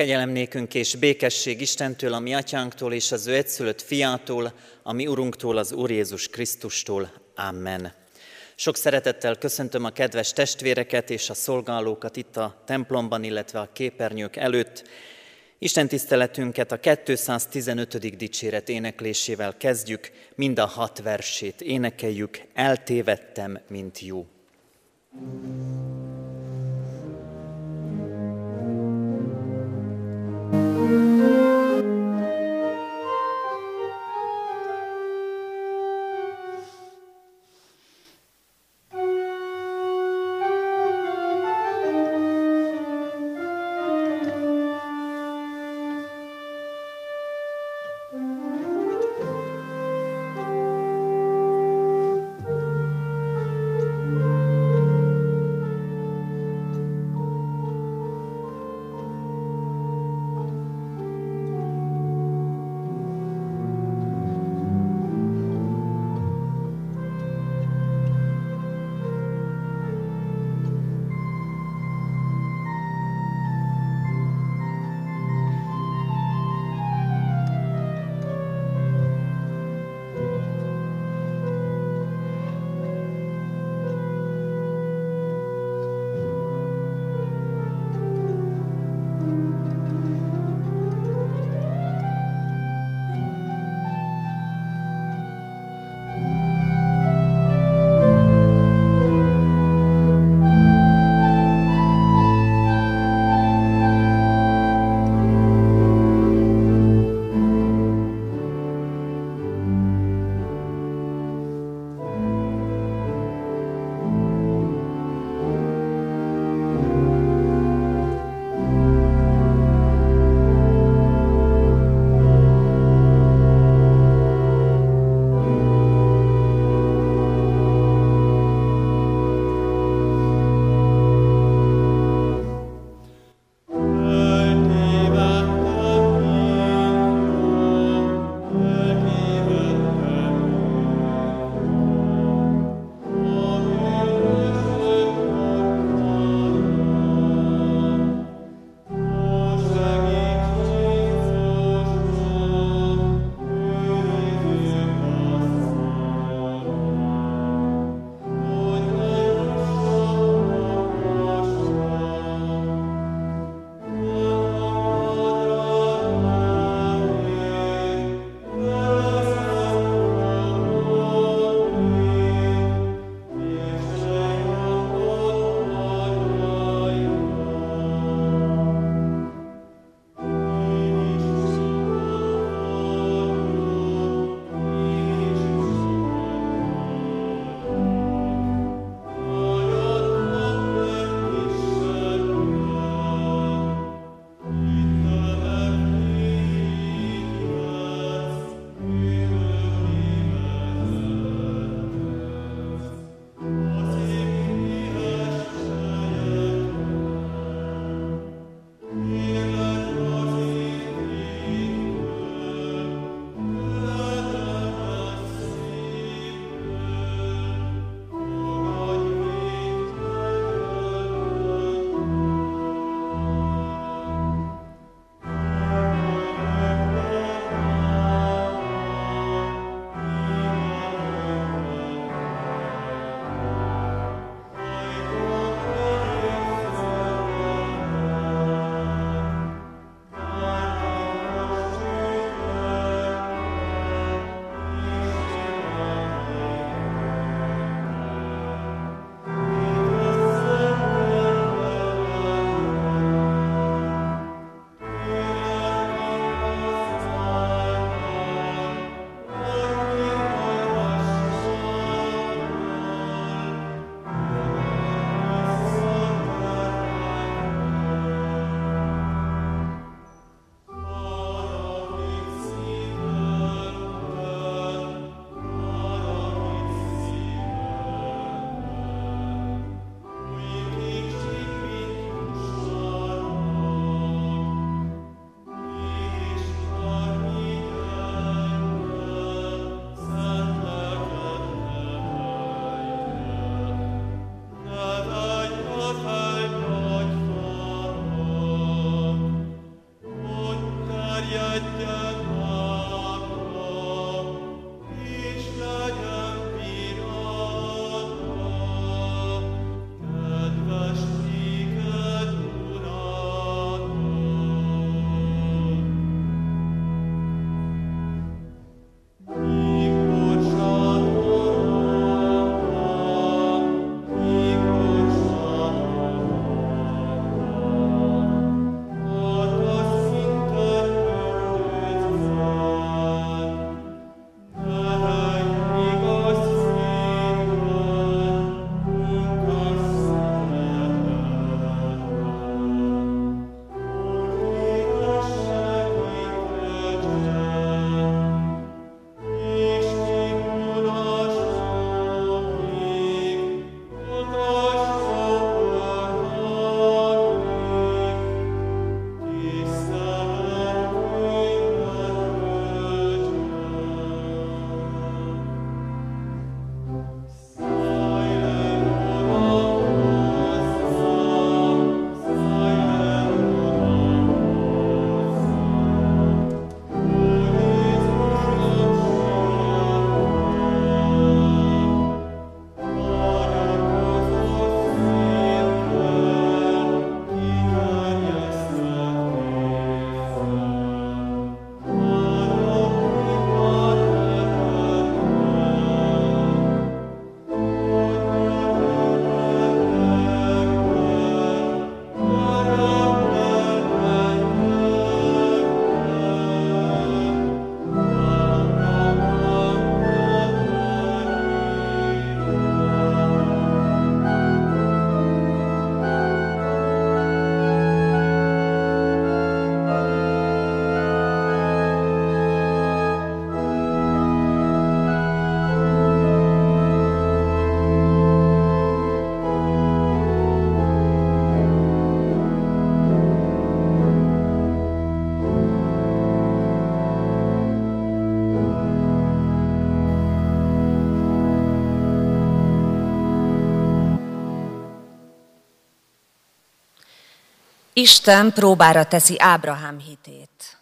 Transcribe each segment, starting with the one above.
Kegyelem nékünk és békesség Istentől, a mi atyánktól és az ő egyszülött fiától, a mi urunktól, az Úr Jézus Krisztustól. Amen. Sok szeretettel köszöntöm a kedves testvéreket és a szolgálókat itt a templomban, illetve a képernyők előtt. Isten tiszteletünket a 215. dicséret éneklésével kezdjük, mind a hat versét énekeljük, eltévedtem, mint jó. thank you Isten próbára teszi Ábrahám hitét.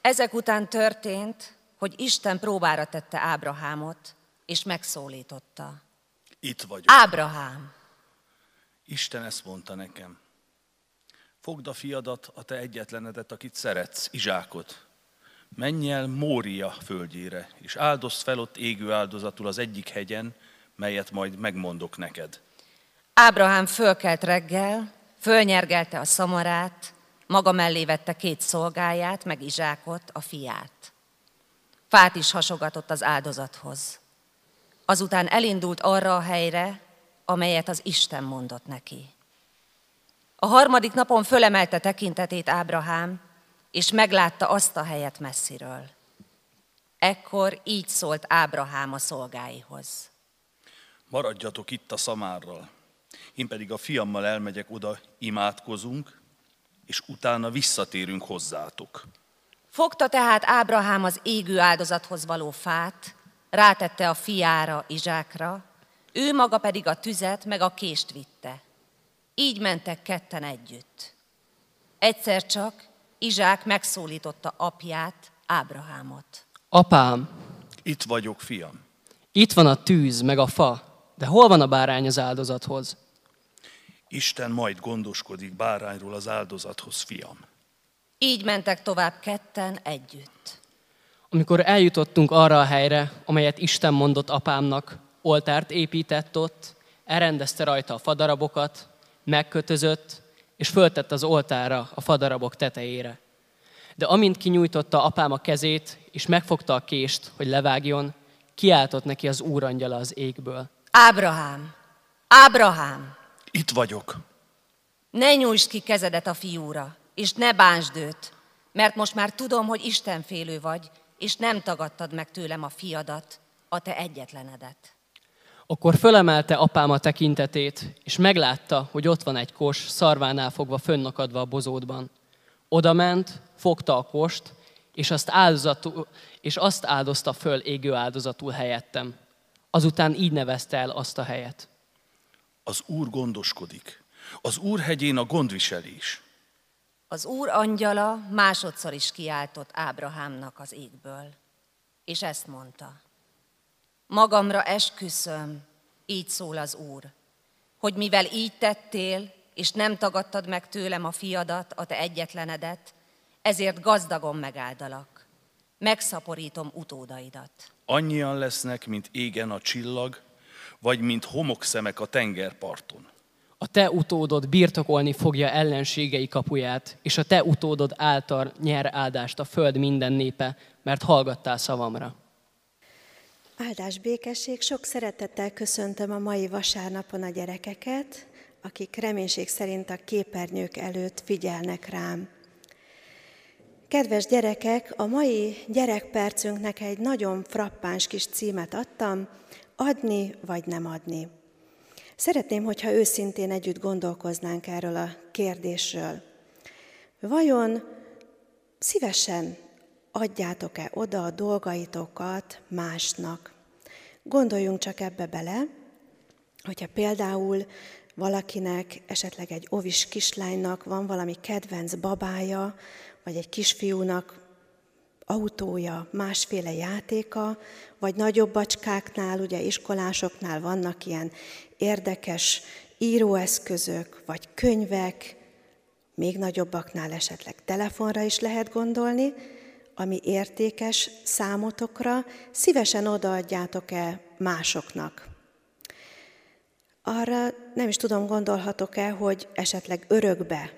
Ezek után történt, hogy Isten próbára tette Ábrahámot, és megszólította. Itt vagyok. Ábrahám! Isten ezt mondta nekem. Fogd a fiadat, a te egyetlenedet, akit szeretsz, Izsákot. Menj el Mória földjére, és áldozd fel ott égő áldozatul az egyik hegyen, melyet majd megmondok neked. Ábrahám fölkelt reggel, fölnyergelte a szamarát, maga mellé vette két szolgáját, meg Izsákot, a fiát. Fát is hasogatott az áldozathoz. Azután elindult arra a helyre, amelyet az Isten mondott neki. A harmadik napon fölemelte tekintetét Ábrahám, és meglátta azt a helyet messziről. Ekkor így szólt Ábrahám a szolgáihoz. Maradjatok itt a szamárral, én pedig a fiammal elmegyek oda, imádkozunk, és utána visszatérünk hozzátok. Fogta tehát Ábrahám az égő áldozathoz való fát, rátette a fiára, Izsákra, ő maga pedig a tüzet meg a kést vitte. Így mentek ketten együtt. Egyszer csak Izsák megszólította apját, Ábrahámot. Apám, Itt vagyok, fiam. itt van a tűz, meg a fa, de hol van a bárány az áldozathoz? Isten majd gondoskodik bárányról az áldozathoz, fiam. Így mentek tovább ketten együtt. Amikor eljutottunk arra a helyre, amelyet Isten mondott apámnak, oltárt épített ott, elrendezte rajta a fadarabokat, megkötözött, és föltett az oltára a fadarabok tetejére. De amint kinyújtotta apám a kezét, és megfogta a kést, hogy levágjon, kiáltott neki az úrangyala az égből. Ábrahám, Ábrahám, Itt vagyok. ne nyújtsd ki kezedet a fiúra, és ne bánsd őt, mert most már tudom, hogy Istenfélő vagy, és nem tagadtad meg tőlem a fiadat, a te egyetlenedet. Akkor fölemelte apám a tekintetét, és meglátta, hogy ott van egy kos, szarvánál fogva fönnakadva a bozótban. Oda ment, fogta a kost, és azt, áldozatul, és azt áldozta föl égő áldozatul helyettem. Azután így nevezte el azt a helyet. Az Úr gondoskodik. Az Úr hegyén a gondviselés. Az úr angyala másodszor is kiáltott Ábrahámnak az égből, és ezt mondta. Magamra esküszöm, így szól az úr, hogy mivel így tettél, és nem tagadtad meg tőlem a fiadat, a te egyetlenedet, ezért gazdagon megáldalak. Megszaporítom utódaidat. Annyian lesznek, mint égen a csillag, vagy mint homokszemek a tengerparton. A te utódod birtokolni fogja ellenségei kapuját, és a te utódod által nyer áldást a föld minden népe, mert hallgattál szavamra. Áldás békesség, sok szeretettel köszöntöm a mai vasárnapon a gyerekeket, akik reménység szerint a képernyők előtt figyelnek rám. Kedves gyerekek, a mai gyerekpercünknek egy nagyon frappáns kis címet adtam, adni vagy nem adni. Szeretném, hogyha őszintén együtt gondolkoznánk erről a kérdésről. Vajon szívesen adjátok-e oda a dolgaitokat másnak? Gondoljunk csak ebbe bele, hogyha például valakinek, esetleg egy ovis kislánynak van valami kedvenc babája, vagy egy kisfiúnak autója, másféle játéka, vagy nagyobb bacskáknál, ugye iskolásoknál vannak ilyen érdekes íróeszközök, vagy könyvek, még nagyobbaknál esetleg telefonra is lehet gondolni, ami értékes számotokra, szívesen odaadjátok-e másoknak. Arra nem is tudom, gondolhatok-e, hogy esetleg örökbe.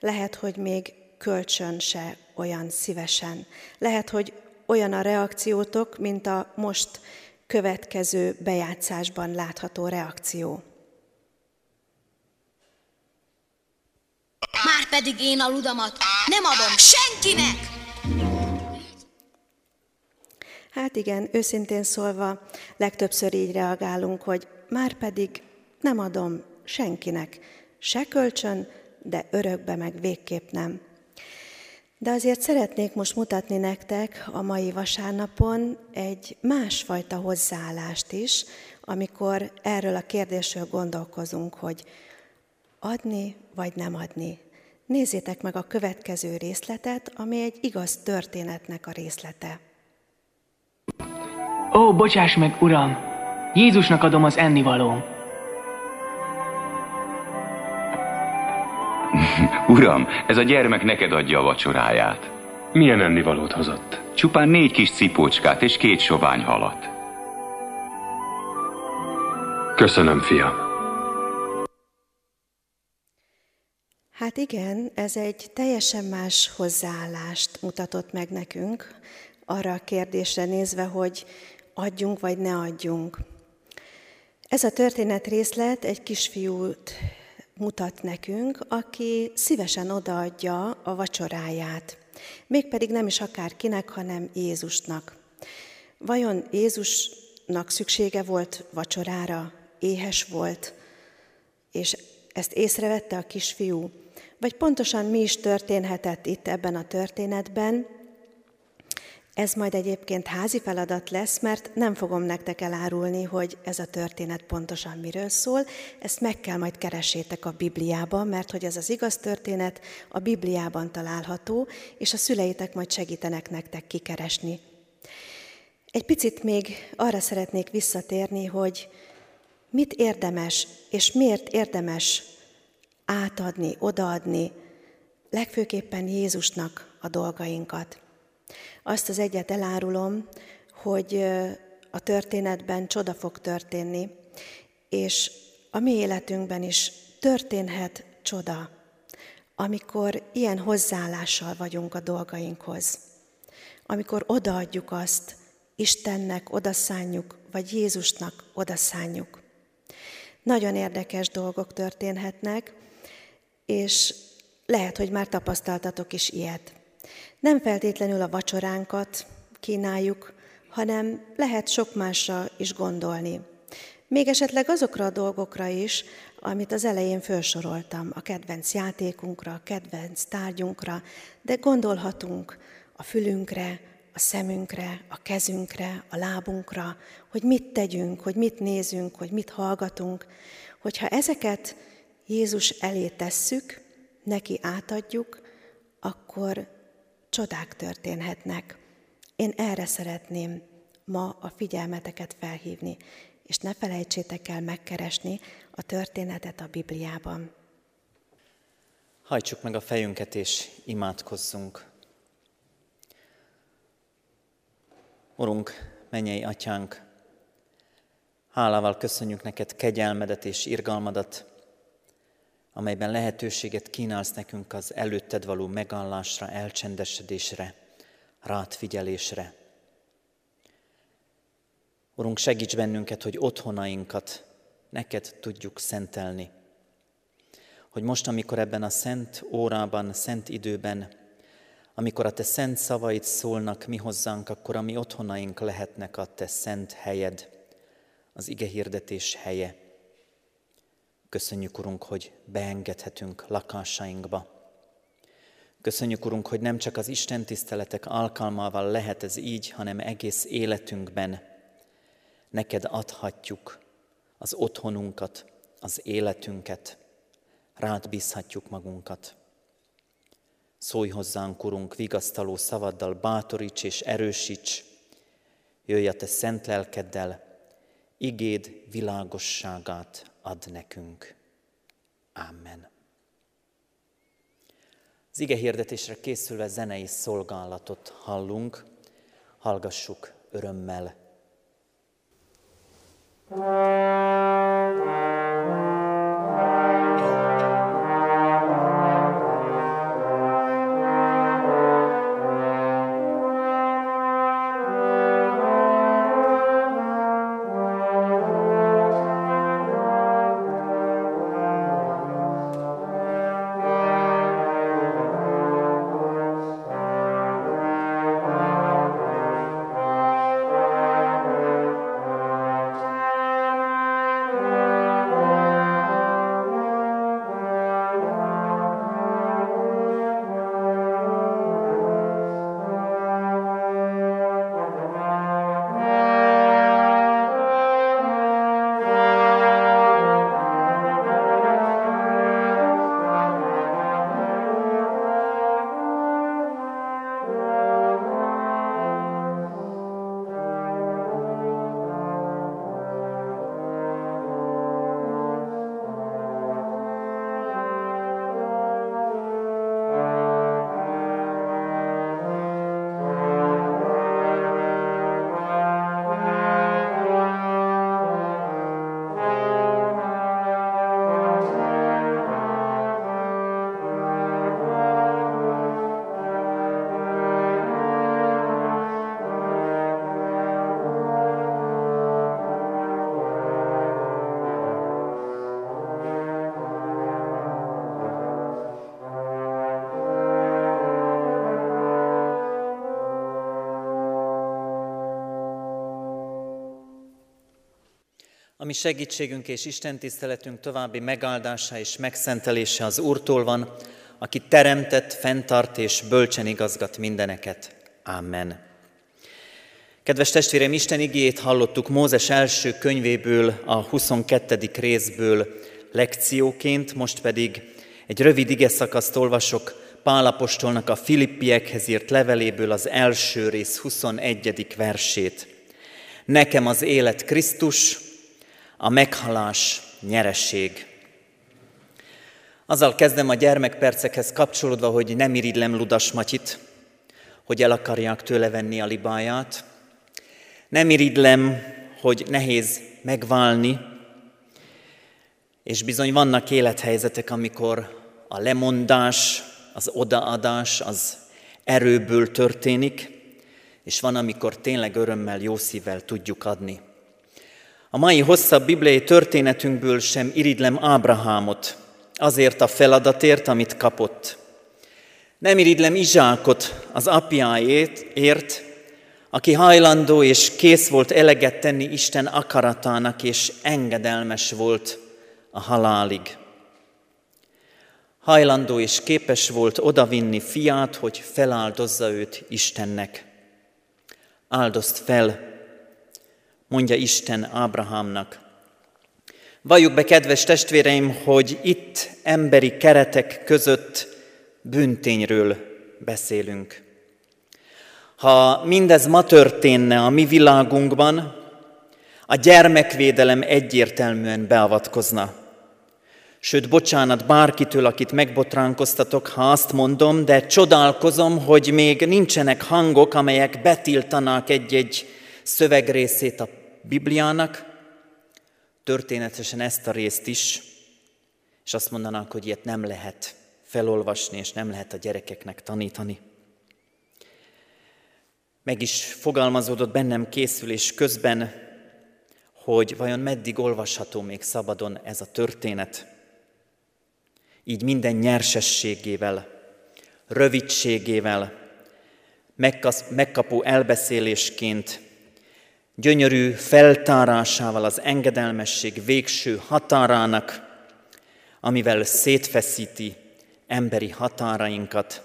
Lehet, hogy még kölcsön se olyan szívesen. Lehet, hogy olyan a reakciótok, mint a most következő bejátszásban látható reakció. Már pedig én a ludamat nem adom senkinek! Hát igen, őszintén szólva, legtöbbször így reagálunk, hogy már pedig nem adom senkinek, se kölcsön, de örökbe meg végképp nem. De azért szeretnék most mutatni nektek a mai vasárnapon egy másfajta hozzáállást is, amikor erről a kérdésről gondolkozunk, hogy Adni vagy nem adni. Nézzétek meg a következő részletet, ami egy igaz történetnek a részlete. Ó, bocsáss meg, Uram! Jézusnak adom az ennivaló. Uram, ez a gyermek neked adja a vacsoráját. Milyen ennivalót hozott? Csupán négy kis cipócskát és két sovány halat. Köszönöm, fiam. Hát igen, ez egy teljesen más hozzáállást mutatott meg nekünk, arra a kérdésre nézve, hogy adjunk vagy ne adjunk. Ez a történet részlet egy kisfiút mutat nekünk, aki szívesen odaadja a vacsoráját. Mégpedig nem is akárkinek, hanem Jézusnak. Vajon Jézusnak szüksége volt vacsorára? Éhes volt? És ezt észrevette a kisfiú? Vagy pontosan mi is történhetett itt ebben a történetben, ez majd egyébként házi feladat lesz, mert nem fogom nektek elárulni, hogy ez a történet pontosan miről szól. Ezt meg kell majd keresétek a Bibliában, mert hogy ez az igaz történet a Bibliában található, és a szüleitek majd segítenek nektek kikeresni. Egy picit még arra szeretnék visszatérni, hogy mit érdemes, és miért érdemes átadni, odaadni, legfőképpen Jézusnak a dolgainkat. Azt az egyet elárulom, hogy a történetben csoda fog történni, és a mi életünkben is történhet csoda, amikor ilyen hozzáállással vagyunk a dolgainkhoz. Amikor odaadjuk azt, Istennek odaszánjuk, vagy Jézusnak odaszánjuk. Nagyon érdekes dolgok történhetnek, és lehet, hogy már tapasztaltatok is ilyet. Nem feltétlenül a vacsoránkat kínáljuk, hanem lehet sok másra is gondolni. Még esetleg azokra a dolgokra is, amit az elején felsoroltam, a kedvenc játékunkra, a kedvenc tárgyunkra, de gondolhatunk a fülünkre, a szemünkre, a kezünkre, a lábunkra, hogy mit tegyünk, hogy mit nézünk, hogy mit hallgatunk. Hogyha ezeket Jézus elé tesszük, neki átadjuk, akkor csodák történhetnek. Én erre szeretném ma a figyelmeteket felhívni, és ne felejtsétek el megkeresni a történetet a Bibliában. Hajtsuk meg a fejünket és imádkozzunk. Urunk, mennyei atyánk, hálával köszönjük neked kegyelmedet és irgalmadat, amelyben lehetőséget kínálsz nekünk az előtted való megállásra, elcsendesedésre, rád figyelésre. Urunk, segíts bennünket, hogy otthonainkat neked tudjuk szentelni. Hogy most, amikor ebben a szent órában, szent időben, amikor a te szent szavaid szólnak mi hozzánk, akkor a mi otthonaink lehetnek a te szent helyed, az ige hirdetés helye. Köszönjük, Urunk, hogy beengedhetünk lakásainkba. Köszönjük, Urunk, hogy nem csak az Isten tiszteletek alkalmával lehet ez így, hanem egész életünkben neked adhatjuk az otthonunkat, az életünket, rád bízhatjuk magunkat. Szólj hozzánk, Urunk, vigasztaló szavaddal, bátoríts és erősíts, jöjj a Te szent lelkeddel, igéd világosságát ad nekünk. Amen. Az ige hirdetésre készülve zenei szolgálatot hallunk, hallgassuk örömmel. Thank you. Ami segítségünk és Isten tiszteletünk további megáldása és megszentelése az Úrtól van, aki teremtett, fenntart és bölcsen igazgat mindeneket. Amen. Kedves testvérem, Isten igét hallottuk Mózes első könyvéből, a 22. részből lekcióként, most pedig egy rövid ige szakaszt olvasok Pálapostolnak a Filippiekhez írt leveléből az első rész 21. versét. Nekem az élet Krisztus, a meghalás nyereség. Azzal kezdem a gyermekpercekhez kapcsolódva, hogy nem irigylem Ludas Matyit, hogy el akarják tőle venni a libáját. Nem irigylem, hogy nehéz megválni, és bizony vannak élethelyzetek, amikor a lemondás, az odaadás az erőből történik, és van, amikor tényleg örömmel, jó szívvel tudjuk adni. A mai hosszabb bibliai történetünkből sem iridlem Ábrahámot, azért a feladatért, amit kapott. Nem iridlem Izsákot az apjáért, aki hajlandó és kész volt eleget tenni Isten akaratának, és engedelmes volt a halálig. Hajlandó és képes volt odavinni fiát, hogy feláldozza őt Istennek. Áldozt fel, mondja Isten Ábrahámnak. Valljuk be, kedves testvéreim, hogy itt emberi keretek között büntényről beszélünk. Ha mindez ma történne a mi világunkban, a gyermekvédelem egyértelműen beavatkozna. Sőt, bocsánat bárkitől, akit megbotránkoztatok, ha azt mondom, de csodálkozom, hogy még nincsenek hangok, amelyek betiltanák egy-egy szövegrészét a Bibliának, történetesen ezt a részt is, és azt mondanák, hogy ilyet nem lehet felolvasni, és nem lehet a gyerekeknek tanítani. Meg is fogalmazódott bennem készülés közben, hogy vajon meddig olvasható még szabadon ez a történet. Így minden nyersességével, rövidségével, megkapó elbeszélésként, gyönyörű feltárásával az engedelmesség végső határának, amivel szétfeszíti emberi határainkat,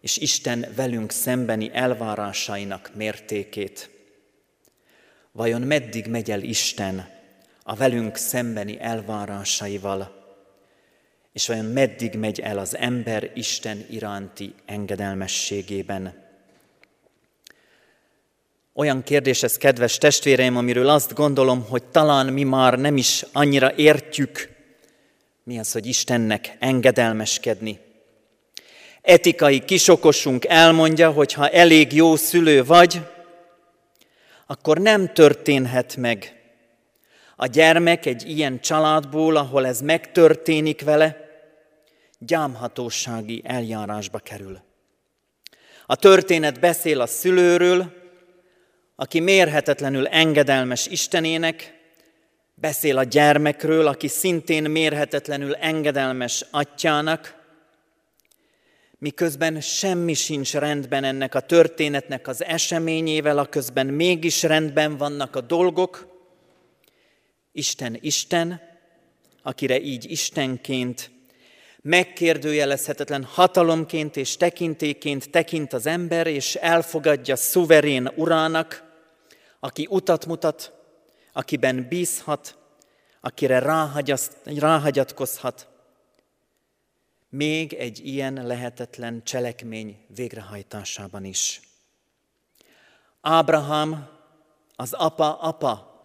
és Isten velünk szembeni elvárásainak mértékét. Vajon meddig megy el Isten a velünk szembeni elvárásaival, és vajon meddig megy el az ember Isten iránti engedelmességében? Olyan kérdés ez, kedves testvéreim, amiről azt gondolom, hogy talán mi már nem is annyira értjük, mi az, hogy Istennek engedelmeskedni. Etikai kisokosunk elmondja, hogy ha elég jó szülő vagy, akkor nem történhet meg. A gyermek egy ilyen családból, ahol ez megtörténik vele, gyámhatósági eljárásba kerül. A történet beszél a szülőről, aki mérhetetlenül engedelmes Istenének, beszél a gyermekről, aki szintén mérhetetlenül engedelmes atyának, miközben semmi sincs rendben ennek a történetnek az eseményével, aközben mégis rendben vannak a dolgok. Isten Isten, akire így Istenként, megkérdőjelezhetetlen hatalomként és tekintéként tekint az ember, és elfogadja szuverén urának, aki utat mutat, akiben bízhat, akire ráhagyatkozhat, még egy ilyen lehetetlen cselekmény végrehajtásában is. Ábrahám az apa apa,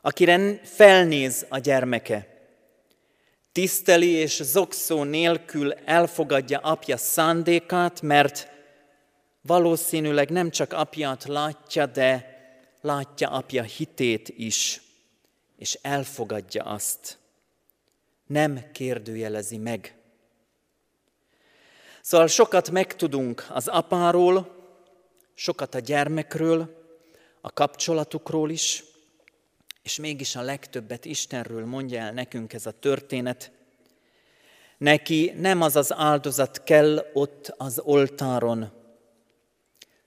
akire felnéz a gyermeke, tiszteli és zokszó nélkül elfogadja apja szándékát, mert valószínűleg nem csak apját látja, de látja apja hitét is, és elfogadja azt. Nem kérdőjelezi meg. Szóval sokat megtudunk az apáról, sokat a gyermekről, a kapcsolatukról is, és mégis a legtöbbet Istenről mondja el nekünk ez a történet. Neki nem az az áldozat kell ott az oltáron,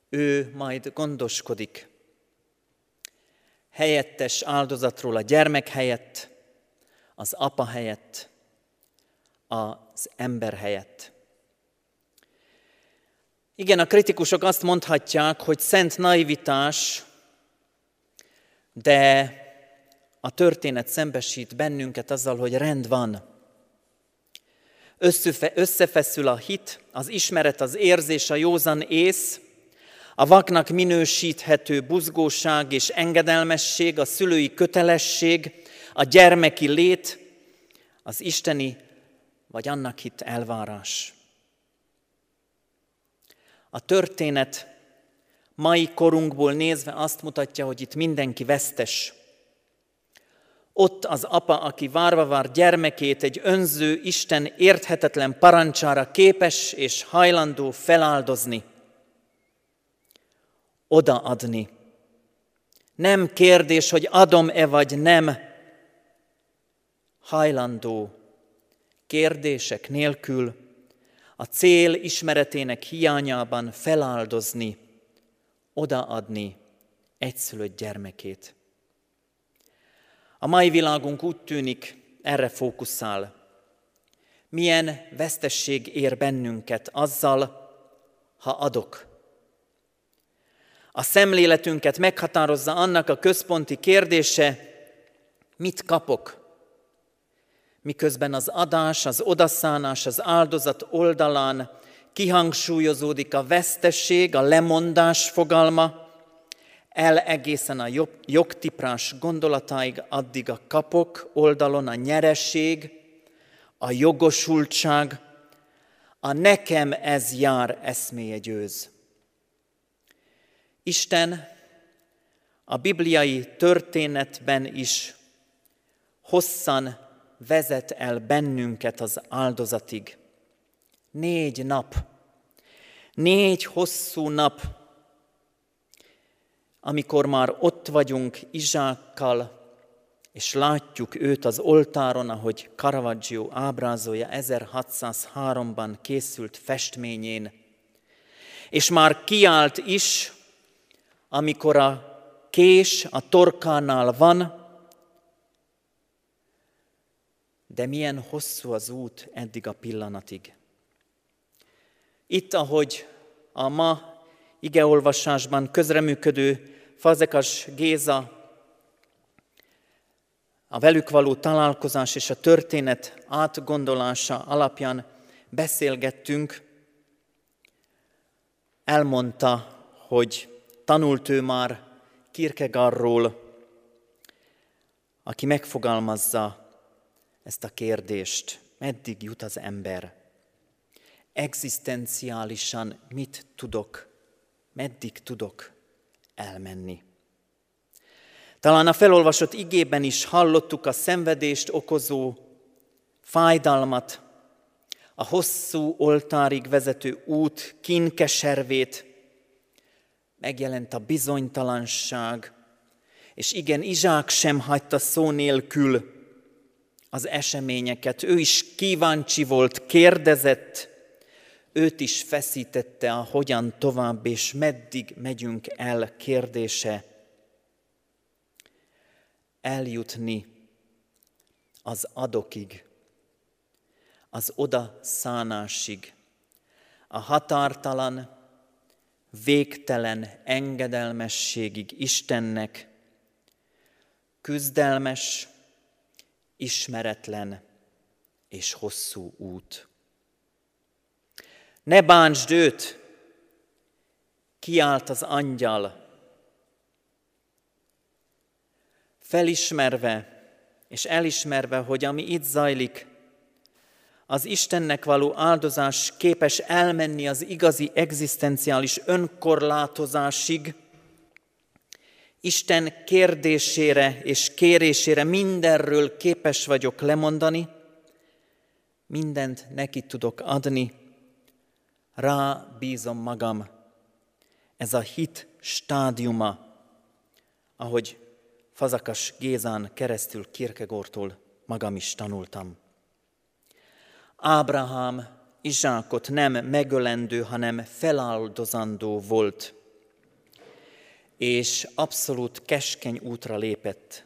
ő majd gondoskodik helyettes áldozatról a gyermek helyett, az apa helyett, az ember helyett. Igen, a kritikusok azt mondhatják, hogy szent naivitás, de a történet szembesít bennünket azzal, hogy rend van. Összefeszül a hit, az ismeret, az érzés, a józan ész, a vaknak minősíthető buzgóság és engedelmesség, a szülői kötelesség, a gyermeki lét, az isteni vagy annak hit elvárás. A történet mai korunkból nézve azt mutatja, hogy itt mindenki vesztes. Ott az apa, aki várva vár gyermekét, egy önző Isten érthetetlen parancsára képes és hajlandó feláldozni, odaadni. Nem kérdés, hogy adom-e vagy nem, hajlandó kérdések nélkül a cél ismeretének hiányában feláldozni, odaadni egyszülött gyermekét. A mai világunk úgy tűnik, erre fókuszál. Milyen vesztesség ér bennünket azzal, ha adok. A szemléletünket meghatározza annak a központi kérdése, mit kapok miközben az adás, az odaszánás, az áldozat oldalán kihangsúlyozódik a vesztesség, a lemondás fogalma, el egészen a jogtiprás gondolatáig, addig a kapok oldalon a nyereség, a jogosultság, a nekem ez jár eszméje győz. Isten a bibliai történetben is hosszan vezet el bennünket az áldozatig. Négy nap, négy hosszú nap, amikor már ott vagyunk Izsákkal, és látjuk őt az oltáron, ahogy Caravaggio ábrázolja 1603-ban készült festményén. És már kiált is, amikor a kés a torkánál van, de milyen hosszú az út eddig a pillanatig. Itt, ahogy a ma igeolvasásban közreműködő Fazekas Géza a velük való találkozás és a történet átgondolása alapján beszélgettünk, elmondta, hogy tanult ő már Kierkegaardról, aki megfogalmazza ezt a kérdést, meddig jut az ember. Egzisztenciálisan mit tudok, meddig tudok elmenni. Talán a felolvasott igében is hallottuk a szenvedést okozó fájdalmat, a hosszú oltárig vezető út kínkeservét, megjelent a bizonytalanság, és igen, Izsák sem hagyta szó nélkül az eseményeket. Ő is kíváncsi volt, kérdezett, őt is feszítette a hogyan tovább és meddig megyünk el kérdése. Eljutni az adokig, az oda szánásig, a határtalan, végtelen engedelmességig Istennek, küzdelmes, ismeretlen és hosszú út. Ne bántsd őt, kiált az angyal, felismerve és elismerve, hogy ami itt zajlik, az Istennek való áldozás képes elmenni az igazi egzisztenciális önkorlátozásig, Isten kérdésére és kérésére mindenről képes vagyok lemondani, mindent neki tudok adni, rá bízom magam. Ez a hit stádiuma, ahogy Fazakas Gézán keresztül Kierkegaardtól magam is tanultam. Ábrahám Izsákot nem megölendő, hanem feláldozandó volt – és abszolút keskeny útra lépett.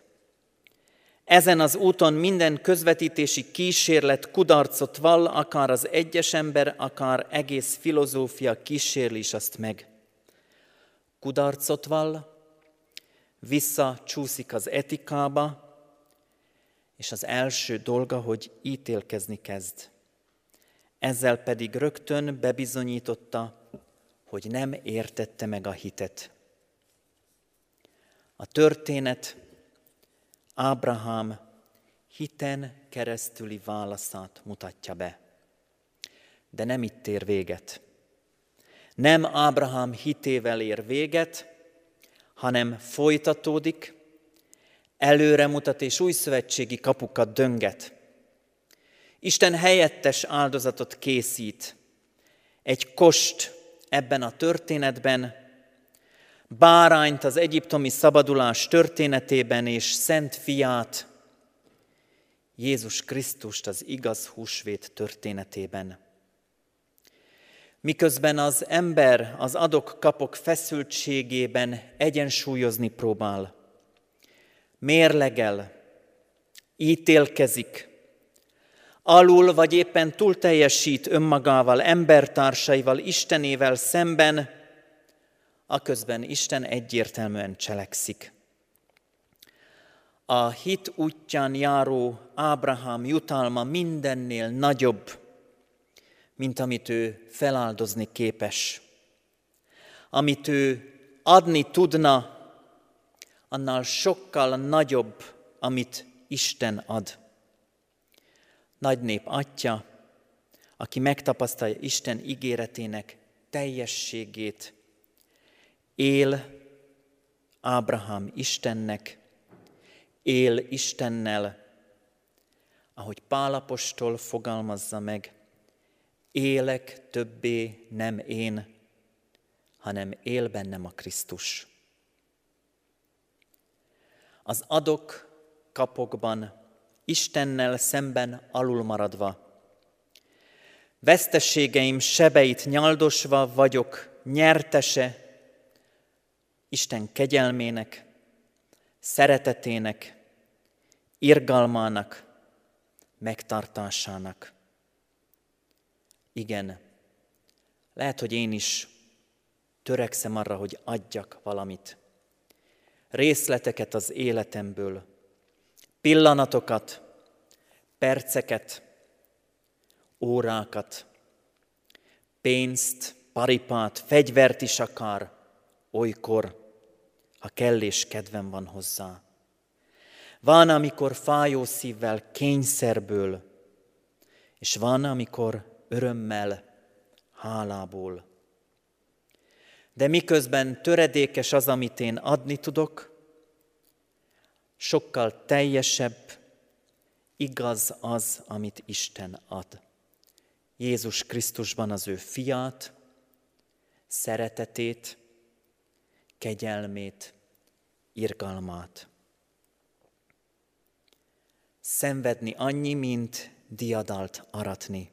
Ezen az úton minden közvetítési kísérlet kudarcot vall, akár az egyes ember, akár egész filozófia kísérli is azt meg. Kudarcot vall, visszacsúszik az etikába, és az első dolga, hogy ítélkezni kezd. Ezzel pedig rögtön bebizonyította, hogy nem értette meg a hitet. A történet Ábrahám hiten keresztüli válaszát mutatja be. De nem itt ér véget. Nem Ábrahám hitével ér véget, hanem folytatódik, előre mutat és új szövetségi kapukat dönget. Isten helyettes áldozatot készít, egy kost ebben a történetben, bárányt az egyiptomi szabadulás történetében és szent fiát, Jézus Krisztust az igaz húsvét történetében. Miközben az ember az adok-kapok feszültségében egyensúlyozni próbál, mérlegel, ítélkezik, alul vagy éppen túl teljesít önmagával, embertársaival, Istenével szemben, aközben Isten egyértelműen cselekszik. A hit útján járó Ábrahám jutalma mindennél nagyobb, mint amit ő feláldozni képes. Amit ő adni tudna, annál sokkal nagyobb, amit Isten ad. Nagy nép atya, aki megtapasztalja Isten ígéretének teljességét, él Ábrahám Istennek, él Istennel, ahogy Pálapostól fogalmazza meg, élek többé nem én, hanem él bennem a Krisztus. Az adok kapokban Istennel szemben alulmaradva, vesztességeim sebeit nyaldosva vagyok nyertese Isten kegyelmének, szeretetének, irgalmának, megtartásának. Igen, lehet, hogy én is törekszem arra, hogy adjak valamit. Részleteket az életemből, pillanatokat, perceket, órákat, pénzt, paripát, fegyvert is akar, olykor, ha kell és kedvem van hozzá. Van, amikor fájó szívvel, kényszerből, és van, amikor örömmel, hálából. De miközben töredékes az, amit én adni tudok, sokkal teljesebb, igaz az, amit Isten ad. Jézus Krisztusban az ő fiát, szeretetét, kegyelmét, irgalmát. Szenvedni annyi, mint diadalt aratni.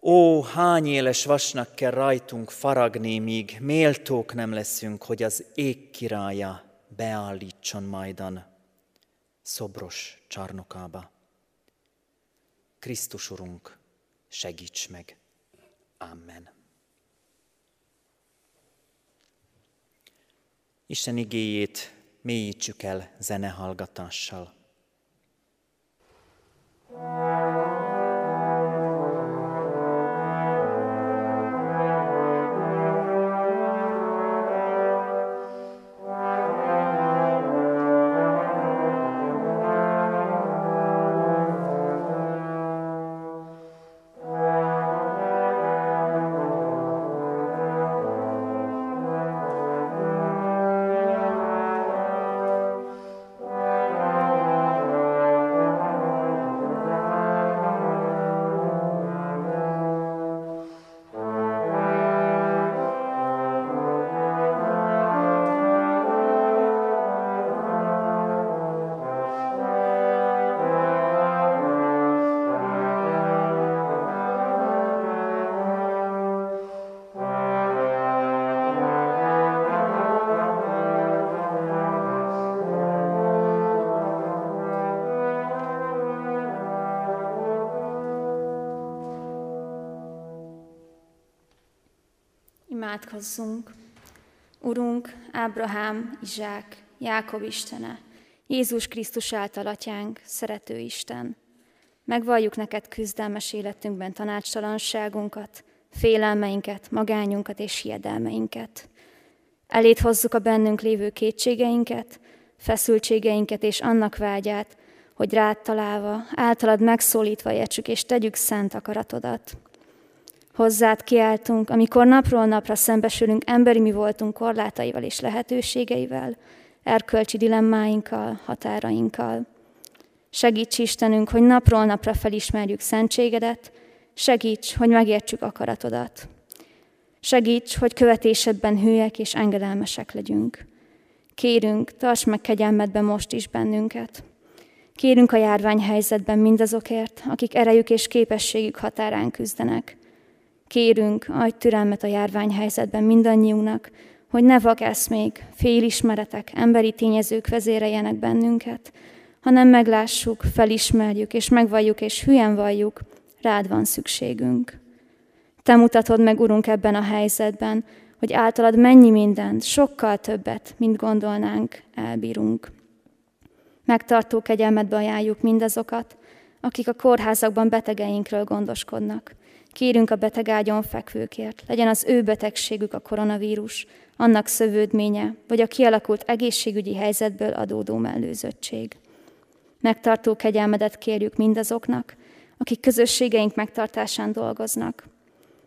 Ó, hány éles vasnak kell rajtunk faragni, míg méltók nem leszünk, hogy az ég királya beállítson majdan szobros csarnokába. Krisztus Urunk, segíts meg! Amen. Isten igéjét mélyítsük el zenehallgatással. thank you Imádkozzunk! Urunk, Ábrahám, Izsák, Jákob Istene, Jézus Krisztus által atyánk, szerető Isten. Megvalljuk neked küzdelmes életünkben tanácstalanságunkat, félelmeinket, magányunkat és hiedelmeinket. Elét hozzuk a bennünk lévő kétségeinket, feszültségeinket és annak vágyát, hogy rád találva, általad megszólítva értsük és tegyük szent akaratodat. Hozzád kiáltunk, amikor napról napra szembesülünk emberi mi voltunk korlátaival és lehetőségeivel, erkölcsi dilemmáinkkal, határainkkal. Segíts Istenünk, hogy napról napra felismerjük szentségedet, segíts, hogy megértsük akaratodat. Segíts, hogy követésedben hűek és engedelmesek legyünk. Kérünk, tarts meg kegyelmedben most is bennünket. Kérünk a járványhelyzetben mindazokért, akik erejük és képességük határán küzdenek. Kérünk, adj türelmet a járványhelyzetben mindannyiunknak, hogy ne vak eszmék, félismeretek, emberi tényezők vezéreljenek bennünket, hanem meglássuk, felismerjük és megvalljuk és hülyen valljuk, rád van szükségünk. Te mutatod meg, Urunk, ebben a helyzetben, hogy általad mennyi mindent, sokkal többet, mint gondolnánk, elbírunk. Megtartó kegyelmedbe ajánljuk mindazokat, akik a kórházakban betegeinkről gondoskodnak. Kérünk a betegágyon fekvőkért, legyen az ő betegségük a koronavírus, annak szövődménye, vagy a kialakult egészségügyi helyzetből adódó mellőzöttség. Megtartó kegyelmedet kérjük mindazoknak, akik közösségeink megtartásán dolgoznak.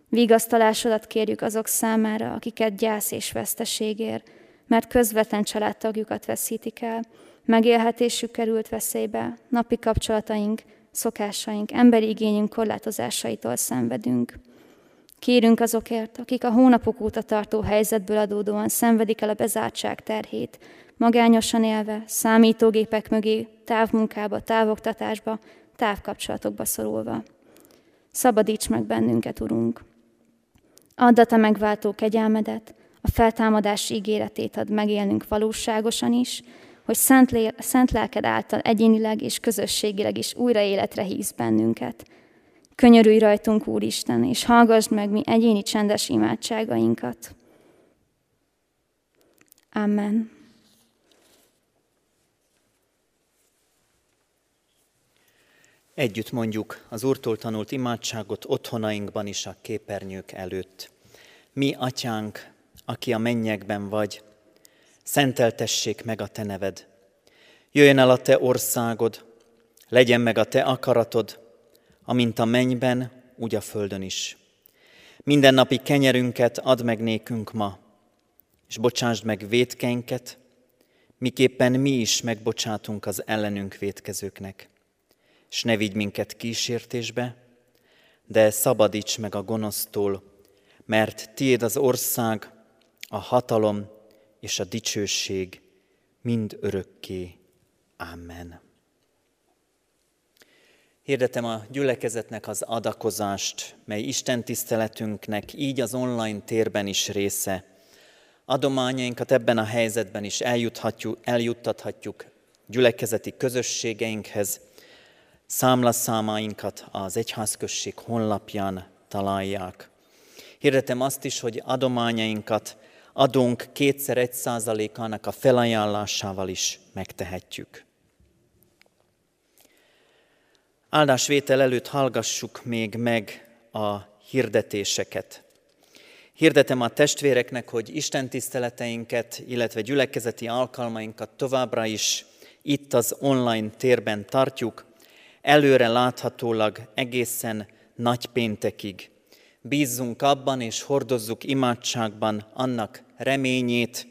Vigasztalásodat kérjük azok számára, akiket gyász és veszteség ér, mert közvetlen családtagjukat veszítik el, megélhetésük került veszélybe, napi kapcsolataink, szokásaink, emberi igényünk korlátozásaitól szenvedünk. Kérünk azokért, akik a hónapok óta tartó helyzetből adódóan szenvedik el a bezártság terhét, magányosan élve, számítógépek mögé, távmunkába, távoktatásba, távkapcsolatokba szorulva. Szabadíts meg bennünket, Urunk! Add a Te megváltó kegyelmedet, a feltámadás ígéretét ad megélnünk valóságosan is, hogy szent, lé- szent lelked által egyénileg és közösségileg is újra életre hívsz bennünket. Könyörülj rajtunk, Úristen, és hallgassd meg mi egyéni csendes imádságainkat. Amen. Együtt mondjuk az Úrtól tanult imádságot otthonainkban is a képernyők előtt. Mi, Atyánk, aki a mennyekben vagy, szenteltessék meg a Te neved. Jöjjön el a Te országod, legyen meg a Te akaratod, amint a mennyben, úgy a földön is. Minden napi kenyerünket add meg nékünk ma, és bocsásd meg vétkeinket, miképpen mi is megbocsátunk az ellenünk vétkezőknek. És ne vigy minket kísértésbe, de szabadíts meg a gonosztól, mert tiéd az ország, a hatalom és a dicsőség mind örökké. Amen. Hirdetem a gyülekezetnek az adakozást, mely Isten tiszteletünknek így az online térben is része. Adományainkat ebben a helyzetben is eljuthatjuk, eljuttathatjuk gyülekezeti közösségeinkhez. Számlaszámainkat az egyházközség honlapján találják. Hirdetem azt is, hogy adományainkat adunk kétszer egy százalékának a felajánlásával is megtehetjük. Áldásvétel előtt hallgassuk még meg a hirdetéseket. Hirdetem a testvéreknek, hogy Isten tiszteleteinket, illetve gyülekezeti alkalmainkat továbbra is itt az online térben tartjuk, előre láthatólag egészen nagy péntekig. Bízzunk abban és hordozzuk imádságban annak reményét,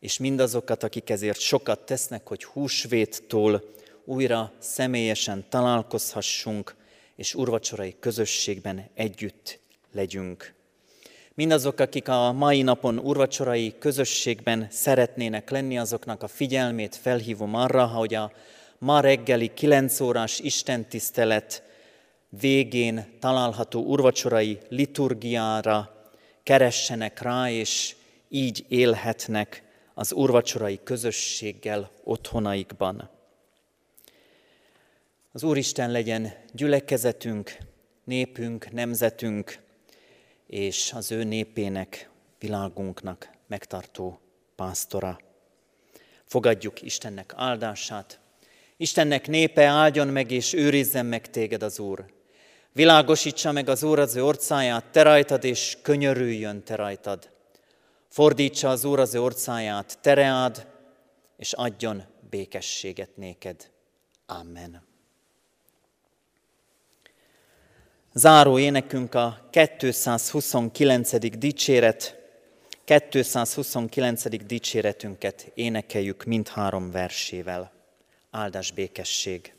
és mindazokat, akik ezért sokat tesznek, hogy húsvéttól újra személyesen találkozhassunk, és urvacsorai közösségben együtt legyünk. Mindazok, akik a mai napon urvacsorai közösségben szeretnének lenni, azoknak a figyelmét felhívom arra, hogy a ma reggeli 9 órás istentisztelet végén található urvacsorai liturgiára keressenek rá, és így élhetnek az urvacsorai közösséggel otthonaikban. Az Úristen legyen gyülekezetünk, népünk, nemzetünk, és az ő népének világunknak megtartó pásztora. Fogadjuk Istennek áldását. Istennek népe áldjon meg és őrizzen meg téged az Úr. Világosítsa meg az Úr az ő orcáját te rajtad, és könyörüljön te rajtad. Fordítsa az Úr az ő orcáját tereád, és adjon békességet néked. Amen. Záró énekünk a 229. dicséret, 229. dicséretünket énekeljük mindhárom versével. Áldás békesség!